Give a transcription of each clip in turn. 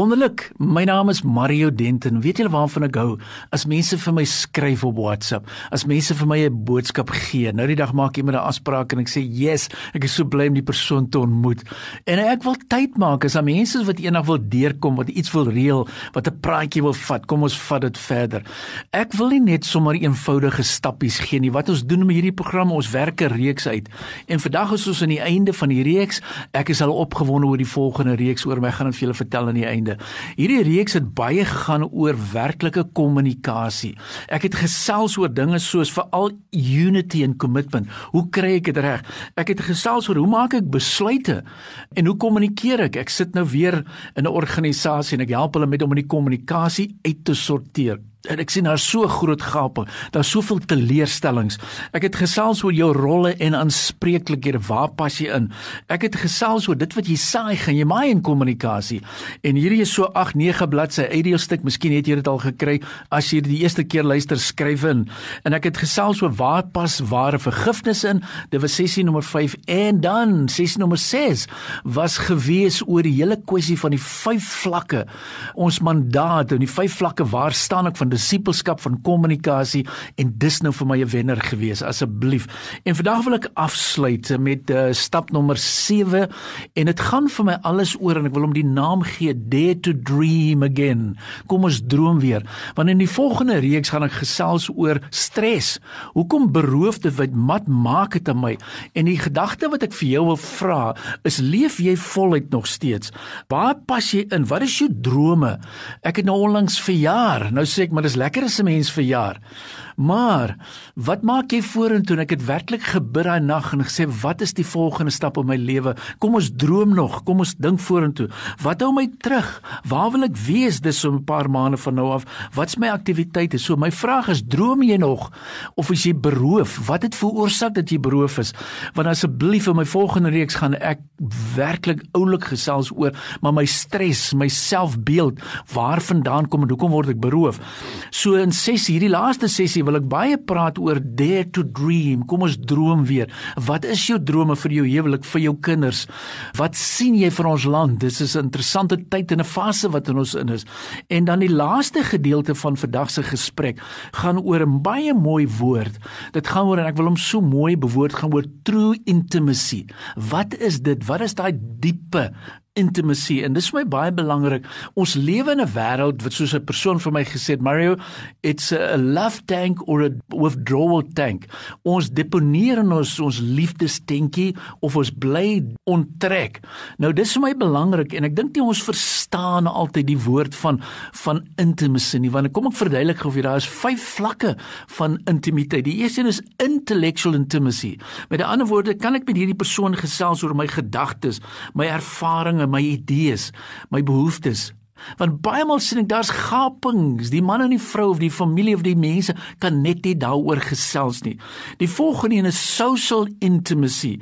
Wonderlik. My naam is Mario Denton. Weet julle waarvan ek hou? As mense vir my skryf op WhatsApp, as mense vir my 'n boodskap gee. Nou die dag maak met 'n afspraak en ek sê, "Yes, ek is so bly om die persoon te ontmoet." En ek wil tyd maak as daar mense wat eendag wil deurkom, wat iets wil reël, wat 'n praatjie wil vat. Kom ons vat dit verder. Ek wil nie net sommer eenvoudige stappies gee nie. Wat ons doen met hierdie program, ons werk 'n reeks uit. En vandag is ons aan die einde van die reeks. Ek is al opgewonde oor die volgende reeks oor my. Gaan dit vir julle vertel aan die einde einde. Hierdie reeks het baie gaan oor werklike kommunikasie. Ek het gesels oor dinge soos veral unity en commitment. Hoe kry ek dit reg? Ek het gesels oor hoe maak ek besluite en hoe kommunikeer ek? Ek sit nou weer in 'n organisasie en ek help hulle met om in die kommunikasie uit te sorteer. En ek sien daar so groot gape, daar's soveel teleurstellings. Ek het gesels oor jou rolle en aanspreeklikhede, waar pas jy in? Ek het gesels oor dit wat jy saai, gaan jy maai in kommunikasie. En hierdie is so 8, 9 bladsy uitdeelstuk, miskien het jy dit al gekry as jy die eerste keer luister, skryf in. En ek het gesels oor waar pas ware vergifnis in. Dit was sessie nommer 5 en dan sessie nommer 6 was gewees oor die hele kwessie van die vyf vlakke. Ons mandaat en die vyf vlakke, waar staan ek van disipelskap van kommunikasie en dis nou vir my 'n wenner gewees asseblief. En vandag wil ek afsluit met uh, stap nommer 7 en dit gaan vir my alles oor en ek wil hom die naam gee Dare to Dream Again. Kom ons droom weer. Want in die volgende reeks gaan ek gesels oor stres. Hoekom beroof dit wat mat maak dit aan my? En die gedagte wat ek vir jou wil vra is leef jy voluit nog steeds? Waar pas jy in? Wat is jou drome? Ek het nou onlangs verjaar. Nou sê ek maar dis lekker as 'n mens verjaar. Maar wat maak jy vorentoe? Ek het werklik gebid daai nag en gesê, "Wat is die volgende stap in my lewe? Kom ons droom nog, kom ons dink vorentoe. Wat hou my terug? Waar wil ek wees dis so 'n paar maande van nou af? Wat's my aktiwiteite?" So my vraag is, droom jy nog of is jy beroof? Wat het veroorsaak dat jy beroof is? Want asseblief in my volgende reeks gaan ek werklik oulik gesels oor maar my stres, my selfbeeld, waarvandaan kom en hoekom word ek beroof? So in 6 hierdie laaste sessie wil ek baie praat oor dare to dream. Kom ons droom weer. Wat is jou drome vir jou huwelik, vir jou kinders? Wat sien jy vir ons land? Dis is 'n interessante tyd en 'n fase wat in ons in is. En dan die laaste gedeelte van vandag se gesprek gaan oor 'n baie mooi woord. Dit gaan oor en ek wil hom so mooi bewoord gaan oor true intimacy. Wat is dit? Wat is daai diepe intimacy en dis vir my baie belangrik. Ons lewe in 'n wêreld wat soos 'n persoon vir my gesê het, Mario, it's a love tank or a withdrawal tank. Ons deponeer in ons ons liefdestenkie of ons bly onttrek. Nou dis vir my belangrik en ek dink nie ons verstaan altyd die woord van van intimacy nie, want kom ek verduidelik gou vir jou, daar is vyf vlakke van intimiteit. Die eerste een is intellectual intimacy. Met ander woorde, kan ek met hierdie persoon gesels oor my gedagtes, my ervarings, my idees, my behoeftes. Want baie maal sien ek daar's gapings. Die man en die vrou of die familie of die mense kan net nie daaroor gesels nie. Die volgende een is social intimacy.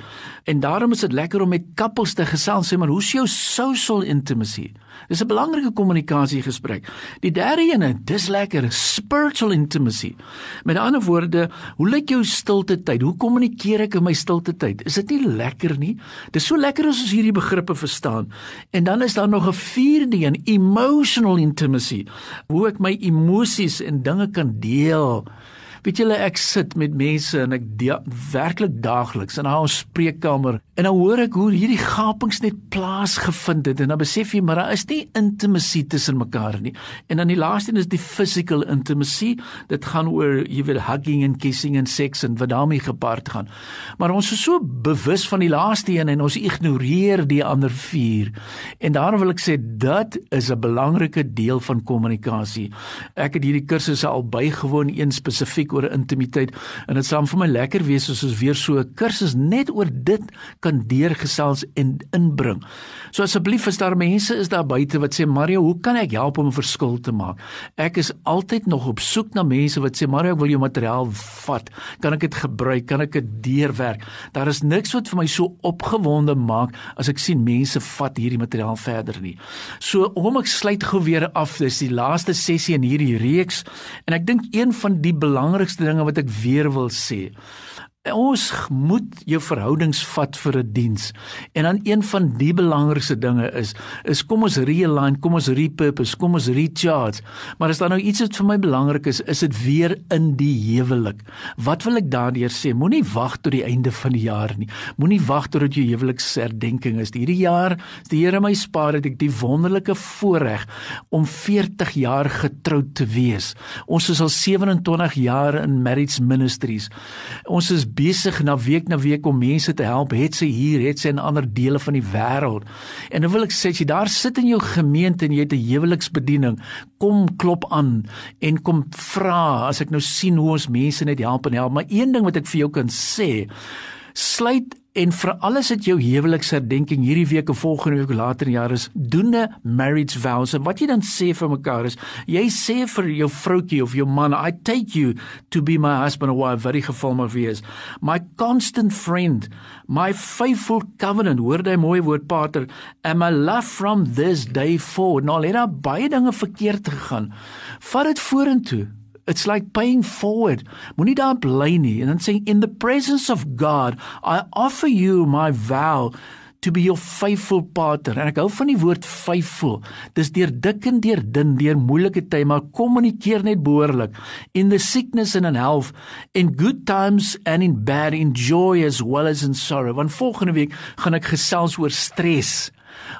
En daarom is dit lekker om met couples te gesels, sê maar, hoe's jou social intimacy? Dis 'n belangrike kommunikasiegesprek. Die derde een, dis lekker, spiritual intimacy. Met ander woorde, hoe lyk jou stilte tyd? Hoe kommunikeer ek in my stilte tyd? Is dit nie lekker nie? Dis so lekker as ons hierdie begrippe verstaan. En dan is daar nog 'n vierde een, emotional intimacy. Hoe ek my emosies en dinge kan deel. Weet julle ek sit met mense en ek werklik daagliks in ons spreekkamer en dan hoor ek hoe hierdie gapings net plaasgevind het en dan besef jy maar daar is nie intimasie tussen mekaar nie. En dan die laaste een is die physical intimacy. Dit gaan oor jy weet hugging en kissing en seks en wat daarmee gepaard gaan. Maar ons is so bewus van die laaste een en ons ignoreer die ander vier. En daarom wil ek sê dit is 'n belangrike deel van kommunikasie. Ek het hierdie kursusse al bygewoon een spesifiek oor intimiteit en dit sal vir my lekker wees as ons weer so 'n kursus net oor dit kan deurgesels en inbring. So asseblief is daar mense is daar buite wat sê Mario, hoe kan ek help om 'n verskil te maak? Ek is altyd nog op soek na mense wat sê Mario, ek wil jou materiaal vat. Kan ek dit gebruik? Kan ek dit deurwerk? Daar is niks wat vir my so opgewonde maak as ek sien mense vat hierdie materiaal verder nie. So om ek sluit gou weer af, dis die laaste sessie in hierdie reeks en ek dink een van die belangrikste dinge wat ek weer wil sê Ons moet jou verhoudings vat vir 'n die diens. En dan een van die belangrikste dinge is is kom ons realign, kom ons repurpose, kom ons recharge. Maar as daar nou iets wat vir my belangrik is, is dit weer in die huwelik. Wat wil ek daardeur sê? Moenie wag tot die einde van die jaar nie. Moenie wag tot dit jou huweliksherdenking is. Hierdie jaar, as die Here my spaar, het ek die wonderlike voorreg om 40 jaar getroud te wees. Ons is al 27 jaar in marriage ministries. Ons is besig na week na week om mense te help, het sy hier, het sy in ander dele van die wêreld. En dan wil ek sê as jy daar sit in jou gemeente en jy het 'n huweliksbediening, kom klop aan en kom vra as ek nou sien hoe ons mense net help en help. Maar een ding wat ek vir jou kan sê, sluit en vir alles wat jou huweliksherdenking hierdie week of volgende week later in jaar is, doen 'n marriage vows. En wat jy dan sê vir mekaar is, jy sê vir jou vroutjie of jou man, I take you to be my husband or wife, die geval mag wees. My constant friend, my faithful covenant, hoor jy mooi woord pater, and my love from this day forward. Nou, het daar baie dinge verkeerd gegaan. Vat dit vorentoe. It's like paying forward. Moenie daar bly nie en dan sê in the presence of God, I offer you my vow to be your faithful partner. En ek hou van die woord faithful. Dis deur dik en deur dun, deur moeilike tye, maar kommunikeer net behoorlik. In the sickness and in health, in good times and in bad, in joy as well as in sorrow. Want volgende week gaan ek gesels oor stres.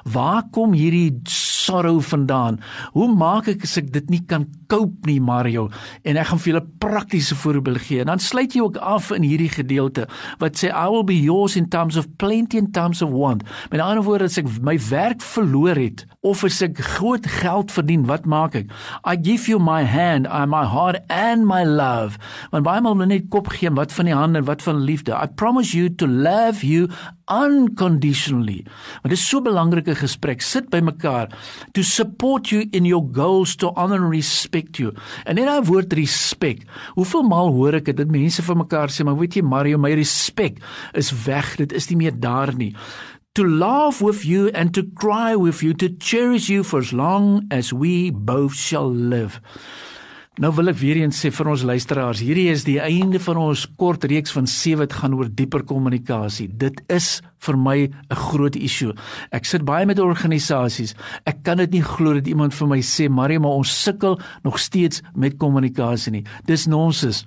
Waar kom hierdie sorrow vandaan? Hoe maak ek as ek dit nie kan cope nie, Mario? En ek gaan vir julle praktiese voorbeelde gee. En dan sluit jy ook af in hierdie gedeelte wat sê I will be yours in times of plenty and times of want. Met ander woorde, as ek my werk verloor het of as ek groot geld verdien, wat maak ek? I give you my hand, I my heart and my love. Want baie maal net kop gee wat van die hand en wat van liefde. I promise you to love you unconditionally. Maar dit is so 'n belangrike gesprek. Sit by mekaar to support you in your goals to honor and respect you. En net daai woord respek. Hoeveel maal hoor ek dit mense vir mekaar sê, maar weet jy Mario, my respek is weg. Dit is nie meer daar nie. To laugh with you and to cry with you, to cherish you for as long as we both shall live. Nou wil ek weer eens sê vir ons luisteraars, hierdie is die einde van ons kort reeks van 7 wat gaan oor dieper kommunikasie. Dit is vir my 'n groot issue. Ek sit baie met organisasies. Ek kan dit nie glo dat iemand vir my sê, "Marie, maar ons sukkel nog steeds met kommunikasie nie." Dis nonsens.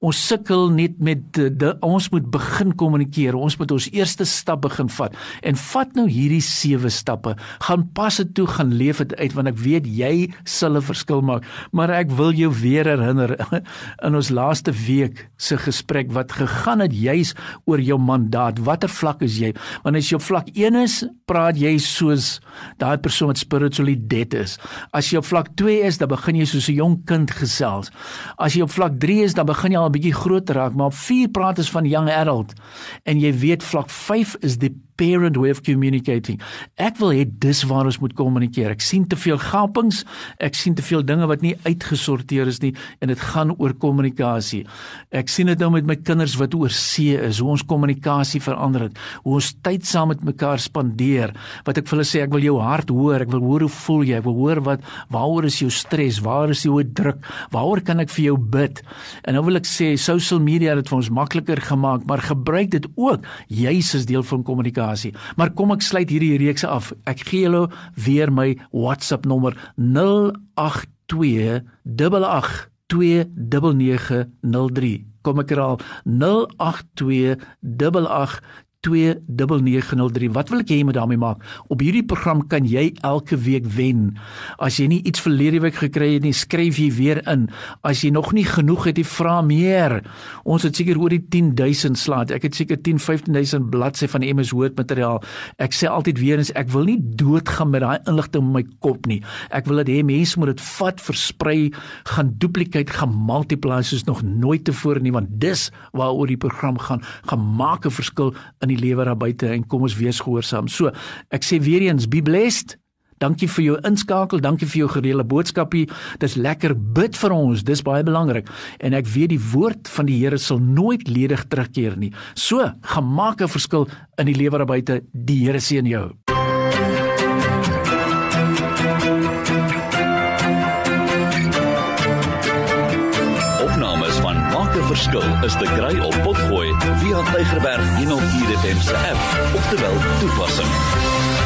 Ons sukkel net met de, de, ons moet begin kommunikeer. Ons moet ons eerste stap begin vat. En vat nou hierdie sewe stappe. Gaan pas dit toe, gaan leef dit uit want ek weet jy sal 'n verskil maak. Maar ek wil jou weer herinner in ons laaste week se gesprek wat gegaan het juis oor jou mandaat. Watter vlak is jy? Want as jy op vlak 1 is, praat jy soos daai persoon wat spiritually dead is. As jy op vlak 2 is, dan begin jy soos 'n jong kind gesels. As jy op vlak 3 is, dan begin jy al 'n bietjie groter raak, maar op 4 praat ons van young adult. En jy weet vlak 5 is die parent way of communicating. Ek wil hê dis waar ons moet kommunikeer. Ek sien te veel gapings, ek sien te veel dinge wat nie uitgesorteer is nie en dit gaan oor kommunikasie. Ek sien dit nou met my kinders wat oor see is, hoe ons kommunikasie verander het, hoe ons tyd saam met mekaar spandeer. Wat ek vir hulle sê, ek wil jou hart hoor, ek wil hoor hoe voel jy, ek wil hoor wat waaroor is jou stres, waar is jou druk, waaroor kan ek vir jou bid? En nou wil ek sê social media het dit vir ons makliker gemaak, maar gebruik dit ook juis as deel van kommunikasie kommunikasie. Maar kom ek sluit hierdie reeks af. Ek gee julle weer my WhatsApp nommer 082 882903. Kom ek herhaal 082 88 0891104903. Wat wil ek hê jy moet daarmee maak? Op hierdie program kan jy elke week wen. As jy nie iets verlede week gekry het nie, skryf jy weer in. As jy nog nie genoeg het, jy vra meer. Ons het seker oor die 10000 slaat. Ek het seker 10 15000 bladsy van MS Word materiaal. Ek sê altyd weer eens ek wil nie doodgaan met daai inligting in my kop nie. Ek wil dit hê mense moet dit vat, versprei, gaan duplicate, gaan multiply soos nog nooit tevore nie want dis waaroor die program gaan. Gaan maak 'n verskil in die lewe daar buite en kom ons wees gehoorsaam. So, ek sê weer eens, be blessed. Dankie vir jou inskakel, dankie vir jou gereelde boodskapie. Dis lekker bid vir ons, dis baie belangrik. En ek weet die woord van die Here sal nooit ledig terugkeer nie. So, gemaak 'n verskil in die lewe daar buite. Die Here seën jou. Verskil is te kry op Potgooi via Tigerberg 104 FM se app of te wel toepassing.